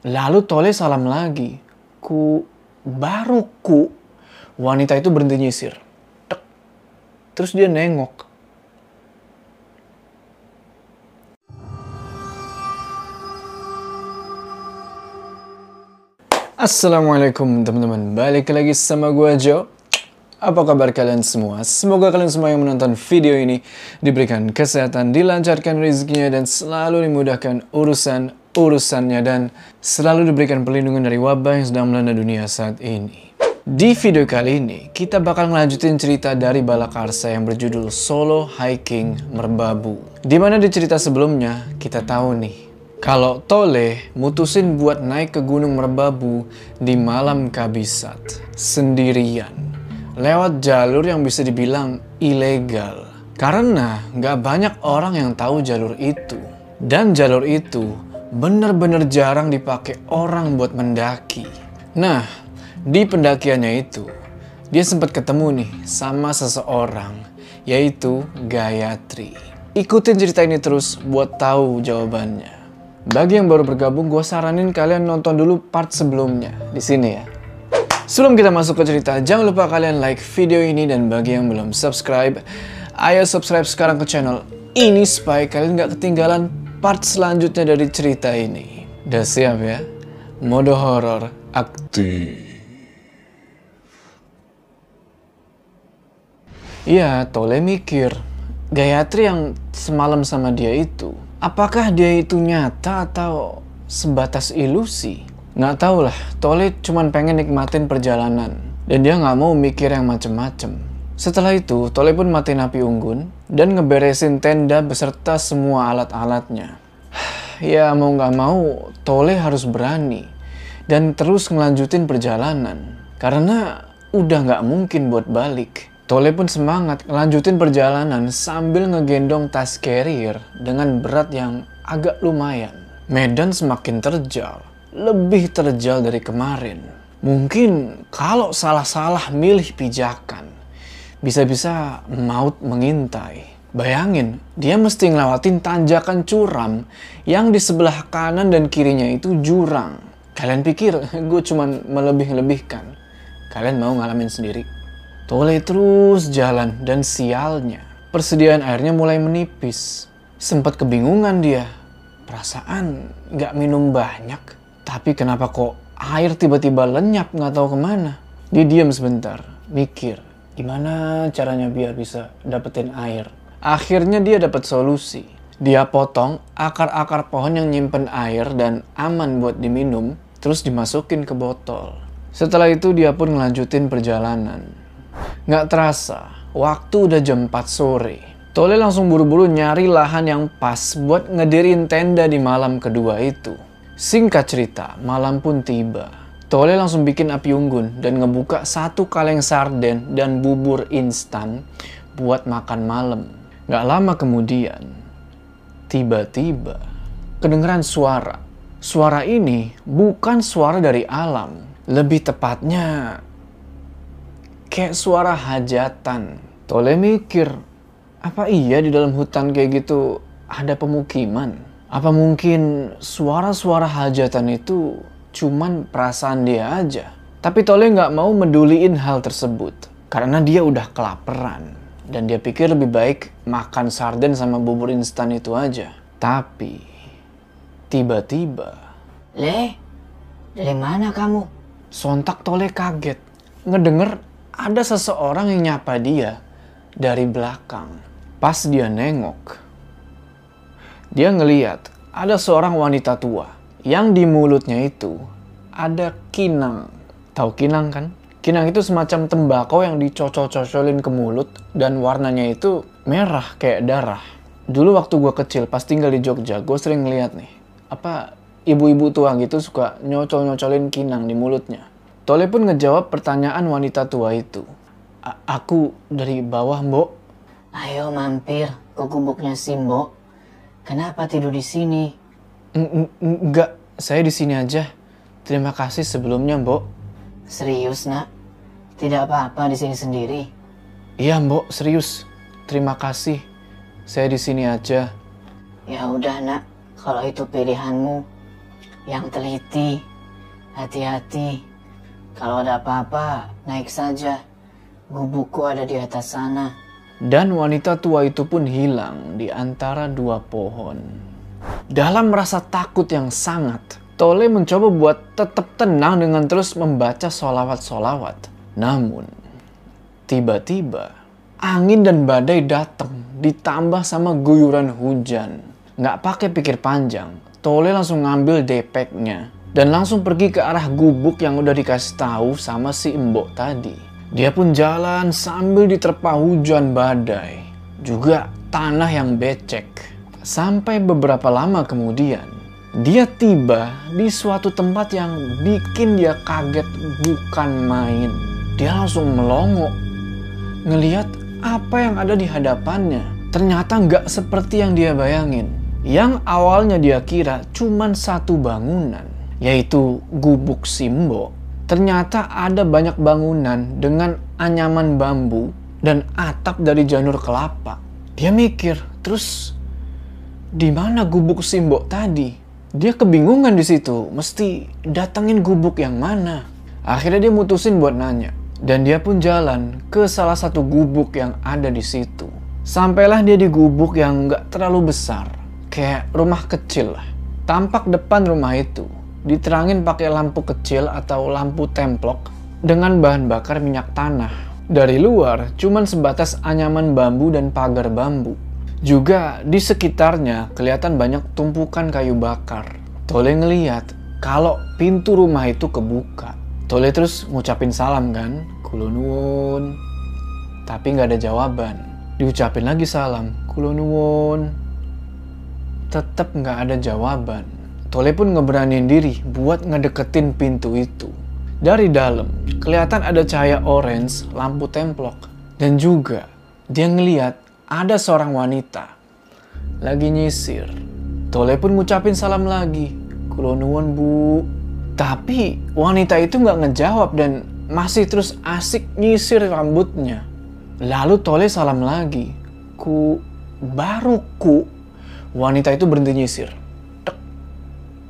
Lalu Tole salam lagi. Ku, baru ku, wanita itu berhenti nyisir. Tek. Terus dia nengok. Assalamualaikum teman-teman, balik lagi sama gue Joe. Apa kabar kalian semua? Semoga kalian semua yang menonton video ini diberikan kesehatan, dilancarkan rezekinya, dan selalu dimudahkan urusan-urusannya, dan selalu diberikan perlindungan dari wabah yang sedang melanda dunia saat ini. Di video kali ini, kita bakal ngelanjutin cerita dari Balakarsa yang berjudul Solo Hiking Merbabu. Di mana di cerita sebelumnya, kita tahu nih, kalau Tole mutusin buat naik ke Gunung Merbabu di malam kabisat, sendirian, lewat jalur yang bisa dibilang ilegal. Karena nggak banyak orang yang tahu jalur itu. Dan jalur itu bener-bener jarang dipakai orang buat mendaki. Nah, di pendakiannya itu, dia sempat ketemu nih sama seseorang, yaitu Gayatri. Ikutin cerita ini terus buat tahu jawabannya. Bagi yang baru bergabung, gue saranin kalian nonton dulu part sebelumnya di sini ya. Sebelum kita masuk ke cerita, jangan lupa kalian like video ini dan bagi yang belum subscribe, ayo subscribe sekarang ke channel ini supaya kalian nggak ketinggalan part selanjutnya dari cerita ini. Udah siap ya? Mode horor aktif. Iya, Tole mikir, Gayatri yang semalam sama dia itu, apakah dia itu nyata atau sebatas ilusi? Nggak tahu lah, Tole cuman pengen nikmatin perjalanan. Dan dia nggak mau mikir yang macem-macem. Setelah itu, Tole pun matiin api unggun dan ngeberesin tenda beserta semua alat-alatnya. ya mau nggak mau, Tole harus berani dan terus ngelanjutin perjalanan. Karena udah nggak mungkin buat balik. Tole pun semangat lanjutin perjalanan sambil ngegendong tas carrier dengan berat yang agak lumayan. Medan semakin terjal, lebih terjal dari kemarin. Mungkin kalau salah-salah milih pijakan, bisa-bisa maut mengintai. Bayangin, dia mesti ngelewatin tanjakan curam yang di sebelah kanan dan kirinya itu jurang. Kalian pikir gue cuman melebih-lebihkan? Kalian mau ngalamin sendiri? Tole terus jalan dan sialnya. Persediaan airnya mulai menipis. Sempat kebingungan dia. Perasaan nggak minum banyak. Tapi kenapa kok air tiba-tiba lenyap nggak tahu ke mana. Dia diam sebentar, mikir. Gimana caranya biar bisa dapetin air. Akhirnya dia dapat solusi. Dia potong akar-akar pohon yang nyimpen air dan aman buat diminum, terus dimasukin ke botol. Setelah itu dia pun ngelanjutin perjalanan. Nggak terasa, waktu udah jam 4 sore. Tole langsung buru-buru nyari lahan yang pas buat ngedirin tenda di malam kedua itu. Singkat cerita, malam pun tiba. Tole langsung bikin api unggun dan ngebuka satu kaleng sarden dan bubur instan buat makan malam. Nggak lama kemudian, tiba-tiba kedengeran suara. Suara ini bukan suara dari alam. Lebih tepatnya kayak suara hajatan. Tole mikir, apa iya di dalam hutan kayak gitu ada pemukiman? Apa mungkin suara-suara hajatan itu cuman perasaan dia aja? Tapi Tole nggak mau meduliin hal tersebut karena dia udah kelaparan dan dia pikir lebih baik makan sarden sama bubur instan itu aja. Tapi tiba-tiba, Le, dari mana kamu? sontak Tole kaget ngedenger ada seseorang yang nyapa dia dari belakang. Pas dia nengok, dia ngeliat ada seorang wanita tua yang di mulutnya itu ada kinang. Tahu kinang kan? Kinang itu semacam tembakau yang dicocol-cocolin ke mulut dan warnanya itu merah kayak darah. Dulu waktu gue kecil pas tinggal di Jogja, gue sering ngeliat nih, apa ibu-ibu tua gitu suka nyocol-nyocolin kinang di mulutnya. Tole pun ngejawab pertanyaan wanita tua itu. aku dari bawah, Mbok. Ayo mampir ke gubuknya si Mbok. Kenapa tidur di sini? Enggak, saya di sini aja. Terima kasih sebelumnya, Mbok. Serius, Nak? Tidak apa-apa di sini sendiri. Iya, Mbok, serius. Terima kasih. Saya di sini aja. Ya udah, Nak. Kalau itu pilihanmu, Yang teliti, hati-hati. Kalau ada apa-apa, naik saja. Gubukku ada di atas sana. Dan wanita tua itu pun hilang di antara dua pohon. Dalam rasa takut yang sangat, Tole mencoba buat tetap tenang dengan terus membaca solawat-solawat. Namun, tiba-tiba angin dan badai datang ditambah sama guyuran hujan. Nggak pakai pikir panjang, Tole langsung ngambil depeknya dan langsung pergi ke arah gubuk yang udah dikasih tahu sama si embok tadi. Dia pun jalan sambil diterpa hujan badai, juga tanah yang becek. Sampai beberapa lama kemudian, dia tiba di suatu tempat yang bikin dia kaget bukan main. Dia langsung melongo, ngeliat apa yang ada di hadapannya. Ternyata nggak seperti yang dia bayangin. Yang awalnya dia kira cuma satu bangunan, yaitu gubuk Simbo Ternyata ada banyak bangunan dengan anyaman bambu dan atap dari janur kelapa. Dia mikir, terus di mana gubuk Simbok tadi? Dia kebingungan di situ, mesti datengin gubuk yang mana. Akhirnya dia mutusin buat nanya. Dan dia pun jalan ke salah satu gubuk yang ada di situ. Sampailah dia di gubuk yang gak terlalu besar. Kayak rumah kecil lah. Tampak depan rumah itu diterangin pakai lampu kecil atau lampu templok dengan bahan bakar minyak tanah. Dari luar, cuman sebatas anyaman bambu dan pagar bambu. Juga di sekitarnya kelihatan banyak tumpukan kayu bakar. Tole ngeliat kalau pintu rumah itu kebuka. Tole terus ngucapin salam kan, kulunwun. Tapi nggak ada jawaban. Diucapin lagi salam, kulunwun. Tetap nggak ada jawaban. Tole pun ngeberaniin diri buat ngedeketin pintu itu. Dari dalam, kelihatan ada cahaya orange lampu templok. Dan juga, dia ngeliat ada seorang wanita. Lagi nyisir. Tole pun ngucapin salam lagi. Kulonuan bu. Tapi wanita itu nggak ngejawab dan masih terus asik nyisir rambutnya. Lalu Tole salam lagi. Ku, baru ku. Wanita itu berhenti nyisir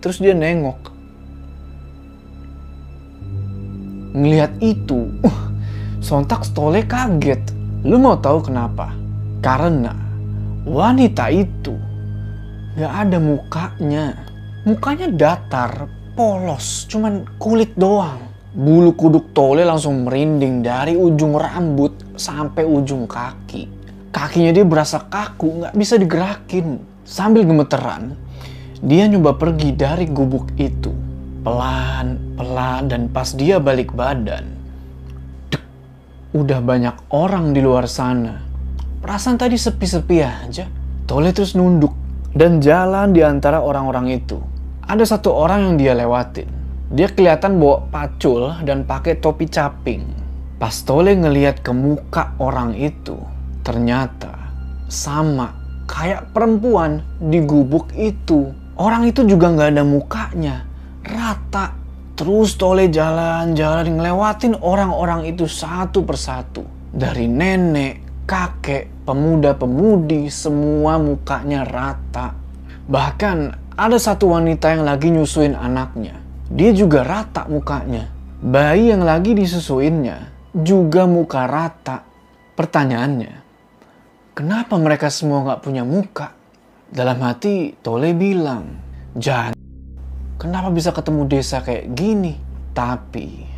Terus dia nengok. Ngelihat itu, uh, sontak Stole kaget. Lu mau tahu kenapa? Karena wanita itu gak ada mukanya. Mukanya datar, polos, cuman kulit doang. Bulu kuduk Tole langsung merinding dari ujung rambut sampai ujung kaki. Kakinya dia berasa kaku, nggak bisa digerakin. Sambil gemeteran, dia nyoba pergi dari gubuk itu. Pelan, pelan, dan pas dia balik badan. Udah banyak orang di luar sana. Perasaan tadi sepi-sepi aja. Tole terus nunduk dan jalan di antara orang-orang itu. Ada satu orang yang dia lewatin. Dia kelihatan bawa pacul dan pakai topi caping. Pas Tole ngeliat ke muka orang itu, ternyata sama kayak perempuan di gubuk itu. Orang itu juga nggak ada mukanya, rata. Terus Tole jalan-jalan ngelewatin orang-orang itu satu persatu. Dari nenek, kakek, pemuda-pemudi, semua mukanya rata. Bahkan ada satu wanita yang lagi nyusuin anaknya. Dia juga rata mukanya. Bayi yang lagi disusuinnya juga muka rata. Pertanyaannya, kenapa mereka semua nggak punya muka? Dalam hati Tole bilang, jangan kenapa bisa ketemu desa kayak gini? Tapi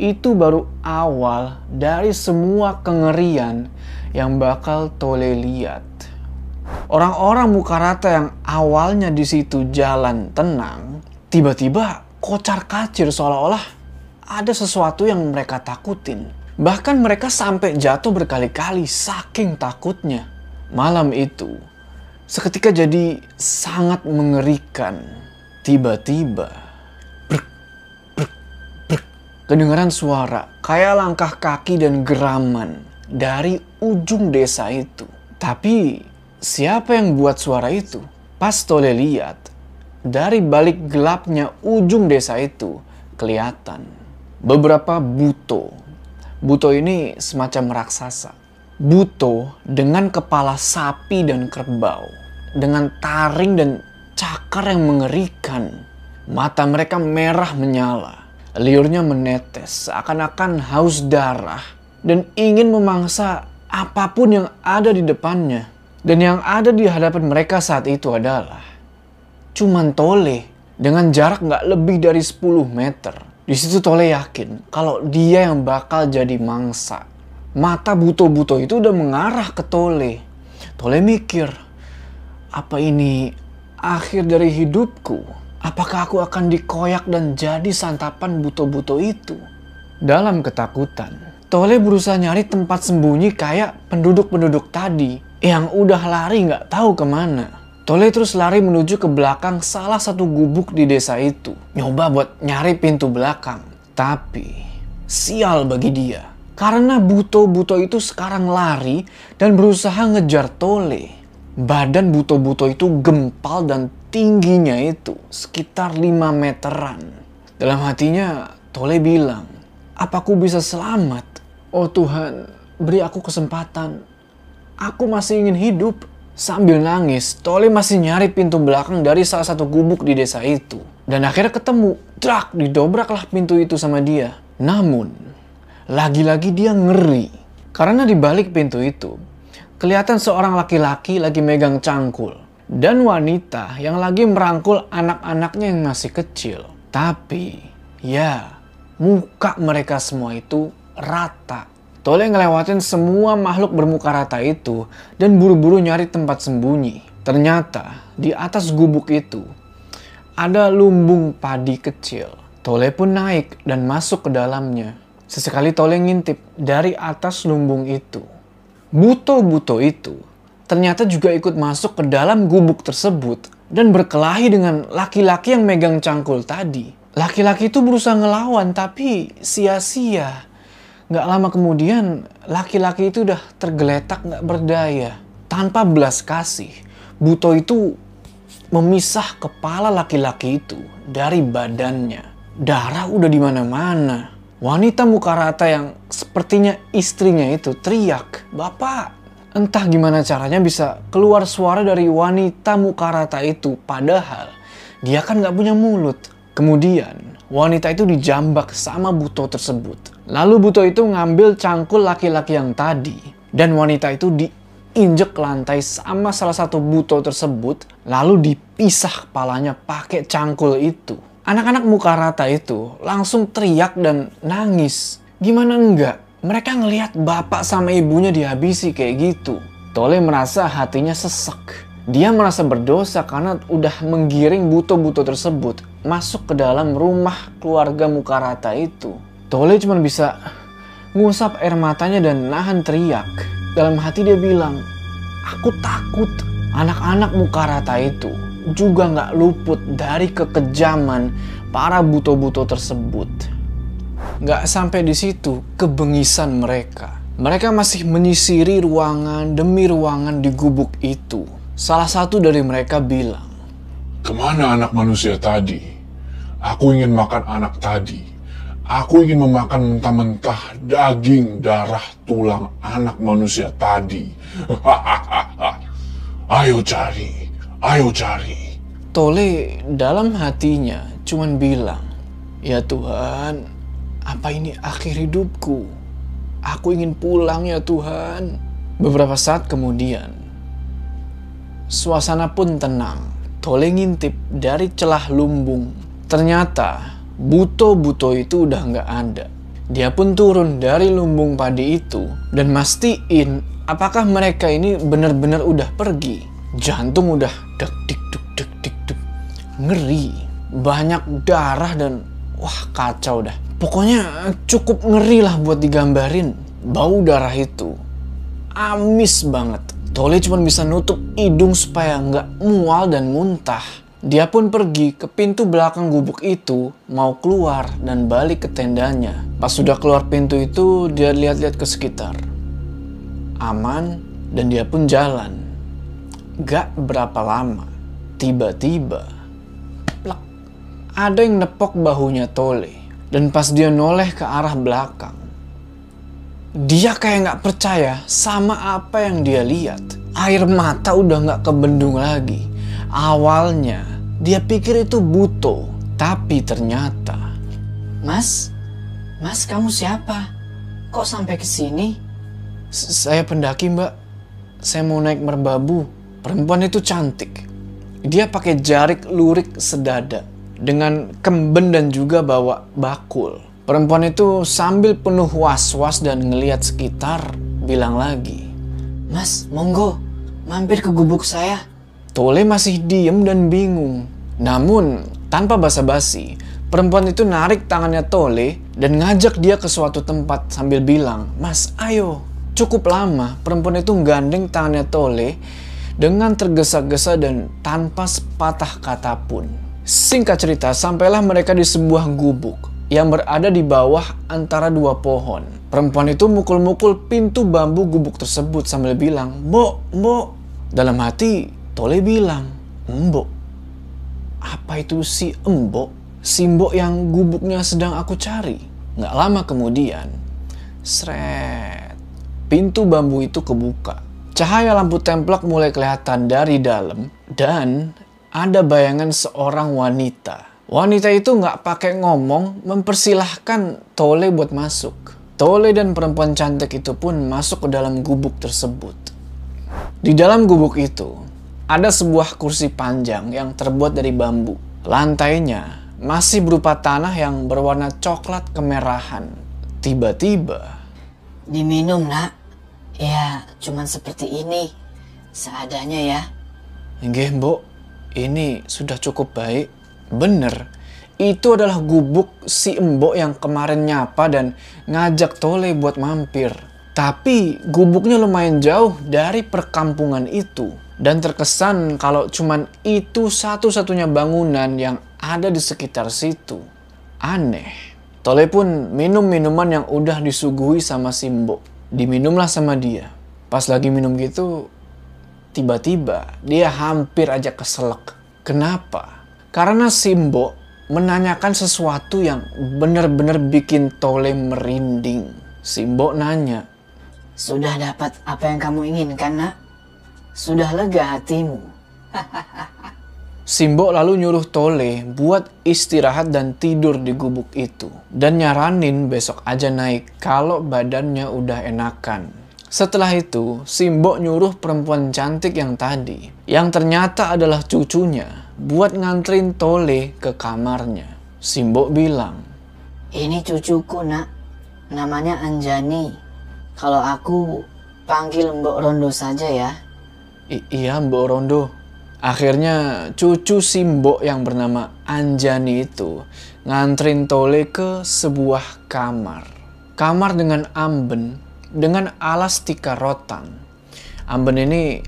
itu baru awal dari semua kengerian yang bakal Tole lihat. Orang-orang muka rata yang awalnya di situ jalan tenang, tiba-tiba kocar kacir seolah-olah ada sesuatu yang mereka takutin. Bahkan mereka sampai jatuh berkali-kali saking takutnya. Malam itu, seketika jadi sangat mengerikan. Tiba-tiba, kedengaran suara kayak langkah kaki dan geraman dari ujung desa itu. Tapi siapa yang buat suara itu? Pas Tole lihat, dari balik gelapnya ujung desa itu kelihatan beberapa buto. Buto ini semacam raksasa Buto dengan kepala sapi dan kerbau, dengan taring dan cakar yang mengerikan. Mata mereka merah menyala. Liurnya menetes seakan-akan haus darah dan ingin memangsa apa pun yang ada di depannya. Dan yang ada di hadapan mereka saat itu adalah cuman Tole dengan jarak nggak lebih dari 10 meter. Di situ Tole yakin kalau dia yang bakal jadi mangsa. Mata buto-buto itu udah mengarah ke Tole. Tole mikir, apa ini akhir dari hidupku? Apakah aku akan dikoyak dan jadi santapan buto-buto itu? Dalam ketakutan, Tole berusaha nyari tempat sembunyi kayak penduduk-penduduk tadi yang udah lari nggak tahu ke mana. Tole terus lari menuju ke belakang salah satu gubuk di desa itu. Nyoba buat nyari pintu belakang. Tapi, sial bagi dia. Karena buto-buto itu sekarang lari dan berusaha ngejar Tole. Badan buto-buto itu gempal dan tingginya itu sekitar 5 meteran. Dalam hatinya, Tole bilang, Apaku bisa selamat? Oh Tuhan, beri aku kesempatan. Aku masih ingin hidup. Sambil nangis, Tole masih nyari pintu belakang dari salah satu gubuk di desa itu. Dan akhirnya ketemu, drak, didobraklah pintu itu sama dia. Namun, lagi-lagi dia ngeri. Karena di balik pintu itu, kelihatan seorang laki-laki lagi megang cangkul dan wanita yang lagi merangkul anak-anaknya yang masih kecil. Tapi, ya, muka mereka semua itu rata. Tole ngelewatin semua makhluk bermuka rata itu dan buru-buru nyari tempat sembunyi. Ternyata di atas gubuk itu ada lumbung padi kecil. Tole pun naik dan masuk ke dalamnya. Sesekali Tole ngintip dari atas lumbung itu. Buto-buto itu ternyata juga ikut masuk ke dalam gubuk tersebut dan berkelahi dengan laki-laki yang megang cangkul tadi. Laki-laki itu berusaha ngelawan tapi sia-sia. Gak lama kemudian laki-laki itu udah tergeletak gak berdaya. Tanpa belas kasih, Buto itu memisah kepala laki-laki itu dari badannya. Darah udah di mana-mana. Wanita muka rata yang sepertinya istrinya itu teriak, "Bapak, Entah gimana caranya bisa keluar suara dari wanita muka rata itu. Padahal dia kan gak punya mulut. Kemudian wanita itu dijambak sama Buto tersebut. Lalu Buto itu ngambil cangkul laki-laki yang tadi. Dan wanita itu diinjek lantai sama salah satu Buto tersebut. Lalu dipisah kepalanya pakai cangkul itu. Anak-anak muka rata itu langsung teriak dan nangis. Gimana enggak? Mereka ngelihat bapak sama ibunya dihabisi kayak gitu. Tole merasa hatinya sesek. Dia merasa berdosa karena udah menggiring buto-buto tersebut masuk ke dalam rumah keluarga muka rata itu. Tole cuma bisa ngusap air matanya dan nahan teriak. Dalam hati dia bilang, aku takut anak-anak muka rata itu juga nggak luput dari kekejaman para buto-buto tersebut. Gak sampai di situ kebengisan mereka. Mereka masih menyisiri ruangan demi ruangan di gubuk itu. Salah satu dari mereka bilang, Ke mana anak manusia tadi? Aku ingin makan anak tadi. Aku ingin memakan mentah-mentah daging, darah, tulang anak manusia tadi. ayo cari, ayo cari. Tole dalam hatinya cuman bilang, Ya Tuhan, apa ini akhir hidupku? Aku ingin pulang ya Tuhan. Beberapa saat kemudian, suasana pun tenang. Tole ngintip dari celah lumbung. Ternyata buto-buto itu udah nggak ada. Dia pun turun dari lumbung padi itu dan mastiin apakah mereka ini benar-benar udah pergi. Jantung udah dek dik duk dek dik duk. Ngeri. Banyak darah dan wah kacau dah. Pokoknya cukup ngeri lah buat digambarin. Bau darah itu amis banget. Tole cuma bisa nutup hidung supaya nggak mual dan muntah. Dia pun pergi ke pintu belakang gubuk itu, mau keluar dan balik ke tendanya. Pas sudah keluar pintu itu, dia lihat-lihat ke sekitar. Aman, dan dia pun jalan. Gak berapa lama, tiba-tiba, ada yang nepok bahunya Tole. Dan pas dia noleh ke arah belakang, dia kayak nggak percaya sama apa yang dia lihat. Air mata udah nggak kebendung lagi. Awalnya dia pikir itu buto, Tapi ternyata Mas, Mas kamu siapa? Kok sampai ke sini? "S- saya pendaki mbak. Saya mau naik merbabu. Perempuan itu cantik. Dia pakai jarik lurik sedada dengan kemben dan juga bawa bakul. Perempuan itu sambil penuh was-was dan ngeliat sekitar bilang lagi. Mas, monggo, mampir ke gubuk saya. Tole masih diem dan bingung. Namun, tanpa basa-basi, perempuan itu narik tangannya Tole dan ngajak dia ke suatu tempat sambil bilang, Mas, ayo. Cukup lama, perempuan itu gandeng tangannya Tole dengan tergesa-gesa dan tanpa sepatah kata pun. Singkat cerita, sampailah mereka di sebuah gubuk yang berada di bawah antara dua pohon. Perempuan itu mukul-mukul pintu bambu gubuk tersebut sambil bilang, Mbok, mbok. Dalam hati, Tole bilang, Mbok. Apa itu si Mbok? Si Mbok yang gubuknya sedang aku cari. Nggak lama kemudian, seret, pintu bambu itu kebuka. Cahaya lampu templok mulai kelihatan dari dalam dan ada bayangan seorang wanita. Wanita itu nggak pakai ngomong mempersilahkan Tole buat masuk. Tole dan perempuan cantik itu pun masuk ke dalam gubuk tersebut. Di dalam gubuk itu, ada sebuah kursi panjang yang terbuat dari bambu. Lantainya masih berupa tanah yang berwarna coklat kemerahan. Tiba-tiba, Diminum, nak. Ya, cuman seperti ini. Seadanya ya. Nggih, Mbok. Ini sudah cukup baik. Bener. Itu adalah gubuk si Mbok yang kemarin nyapa dan ngajak Tole buat mampir. Tapi gubuknya lumayan jauh dari perkampungan itu. Dan terkesan kalau cuman itu satu-satunya bangunan yang ada di sekitar situ. Aneh. Tole pun minum minuman yang udah disuguhi sama si Mbok. Diminumlah sama dia. Pas lagi minum gitu, Tiba-tiba dia hampir aja keselak. Kenapa? Karena Simbo menanyakan sesuatu yang benar-benar bikin Tole merinding. Simbo nanya, Sudah dapat apa yang kamu inginkan, nak? Sudah lega hatimu? Simbo lalu nyuruh Tole buat istirahat dan tidur di gubuk itu. Dan nyaranin besok aja naik kalau badannya udah enakan. Setelah itu, Simbo nyuruh perempuan cantik yang tadi, yang ternyata adalah cucunya, buat nganterin Tole ke kamarnya. Simbo bilang, Ini cucuku, nak. Namanya Anjani. Kalau aku panggil Mbok Rondo saja ya. "I- iya Mbok Rondo. Akhirnya cucu Simbo yang bernama Anjani itu nganterin Tole ke sebuah kamar. Kamar dengan amben, dengan alas tikar rotan. Amben ini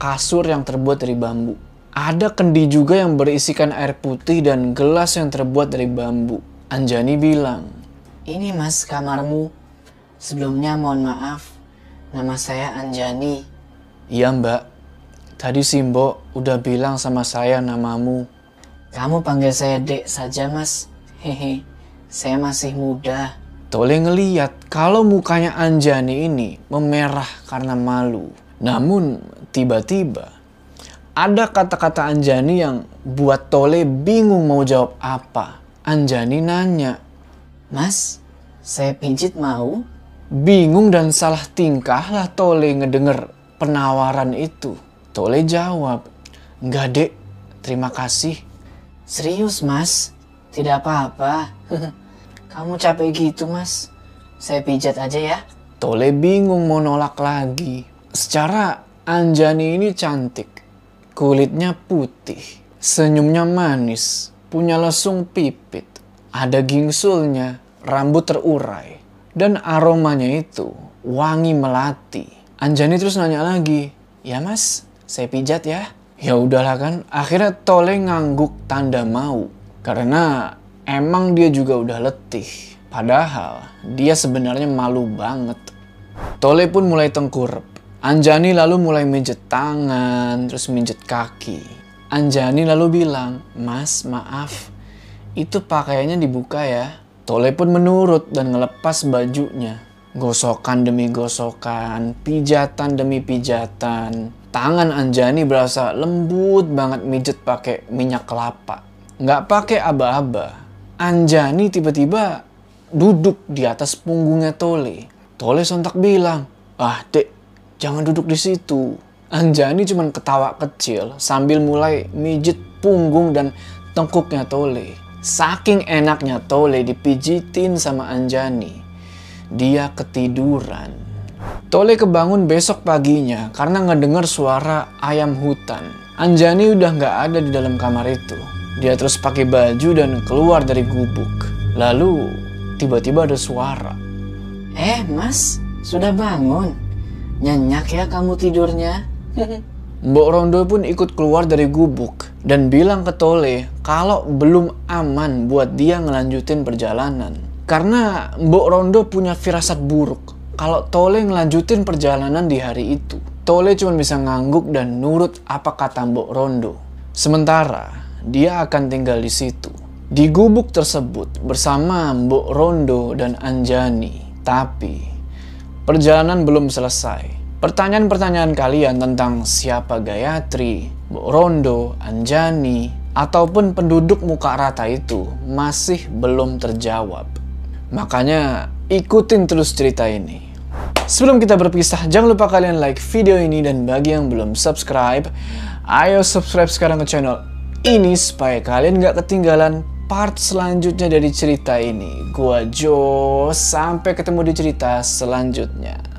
kasur yang terbuat dari bambu. Ada kendi juga yang berisikan air putih dan gelas yang terbuat dari bambu. Anjani bilang, Ini mas kamarmu. Sebelumnya mohon maaf. Nama saya Anjani. Iya mbak, tadi Simbo udah bilang sama saya namamu. Kamu panggil saya Dek saja mas. Hehe. Saya masih muda. Tole ngeliat kalau mukanya Anjani ini memerah karena malu. Namun tiba-tiba ada kata-kata Anjani yang buat Tole bingung mau jawab apa. Anjani nanya, Mas, saya pijit mau? bingung dan salah tingkah lah Tole ngedenger penawaran itu. Tole jawab, enggak dek, terima kasih. Serius mas? Tidak apa-apa. Kamu capek gitu mas? Saya pijat aja ya. Tole bingung mau nolak lagi. Secara Anjani ini cantik. Kulitnya putih. Senyumnya manis. Punya lesung pipit. Ada gingsulnya. Rambut terurai. Dan aromanya itu wangi melati. Anjani terus nanya lagi. Ya mas, saya pijat ya. Ya udahlah kan. Akhirnya Tole ngangguk tanda mau. Karena emang dia juga udah letih. Padahal dia sebenarnya malu banget. Tole pun mulai tengkurap. Anjani lalu mulai minjet tangan, terus minjet kaki. Anjani lalu bilang, Mas maaf, itu pakaiannya dibuka ya. Tole pun menurut dan ngelepas bajunya. Gosokan demi gosokan, pijatan demi pijatan. Tangan Anjani berasa lembut banget mijet pakai minyak kelapa. nggak pakai aba-aba, Anjani tiba-tiba duduk di atas punggungnya Tole. Tole sontak bilang, ah dek, jangan duduk di situ. Anjani cuma ketawa kecil sambil mulai mijit punggung dan tengkuknya Tole. Saking enaknya Tole dipijitin sama Anjani, dia ketiduran. Tole kebangun besok paginya karena ngedengar suara ayam hutan. Anjani udah nggak ada di dalam kamar itu. Dia terus pakai baju dan keluar dari gubuk. Lalu tiba-tiba ada suara. Eh, Mas, sudah bangun? Nyenyak ya kamu tidurnya? Mbok Rondo pun ikut keluar dari gubuk dan bilang ke Tole kalau belum aman buat dia ngelanjutin perjalanan. Karena Mbok Rondo punya firasat buruk kalau Tole ngelanjutin perjalanan di hari itu. Tole cuma bisa ngangguk dan nurut apa kata Mbok Rondo. Sementara dia akan tinggal di situ. Di gubuk tersebut bersama Mbok Rondo dan Anjani. Tapi perjalanan belum selesai. Pertanyaan-pertanyaan kalian tentang siapa Gayatri, Mbok Rondo, Anjani, ataupun penduduk muka rata itu masih belum terjawab. Makanya ikutin terus cerita ini. Sebelum kita berpisah, jangan lupa kalian like video ini dan bagi yang belum subscribe, ayo subscribe sekarang ke channel ini supaya kalian gak ketinggalan part selanjutnya dari cerita ini. Gua Jo, sampai ketemu di cerita selanjutnya.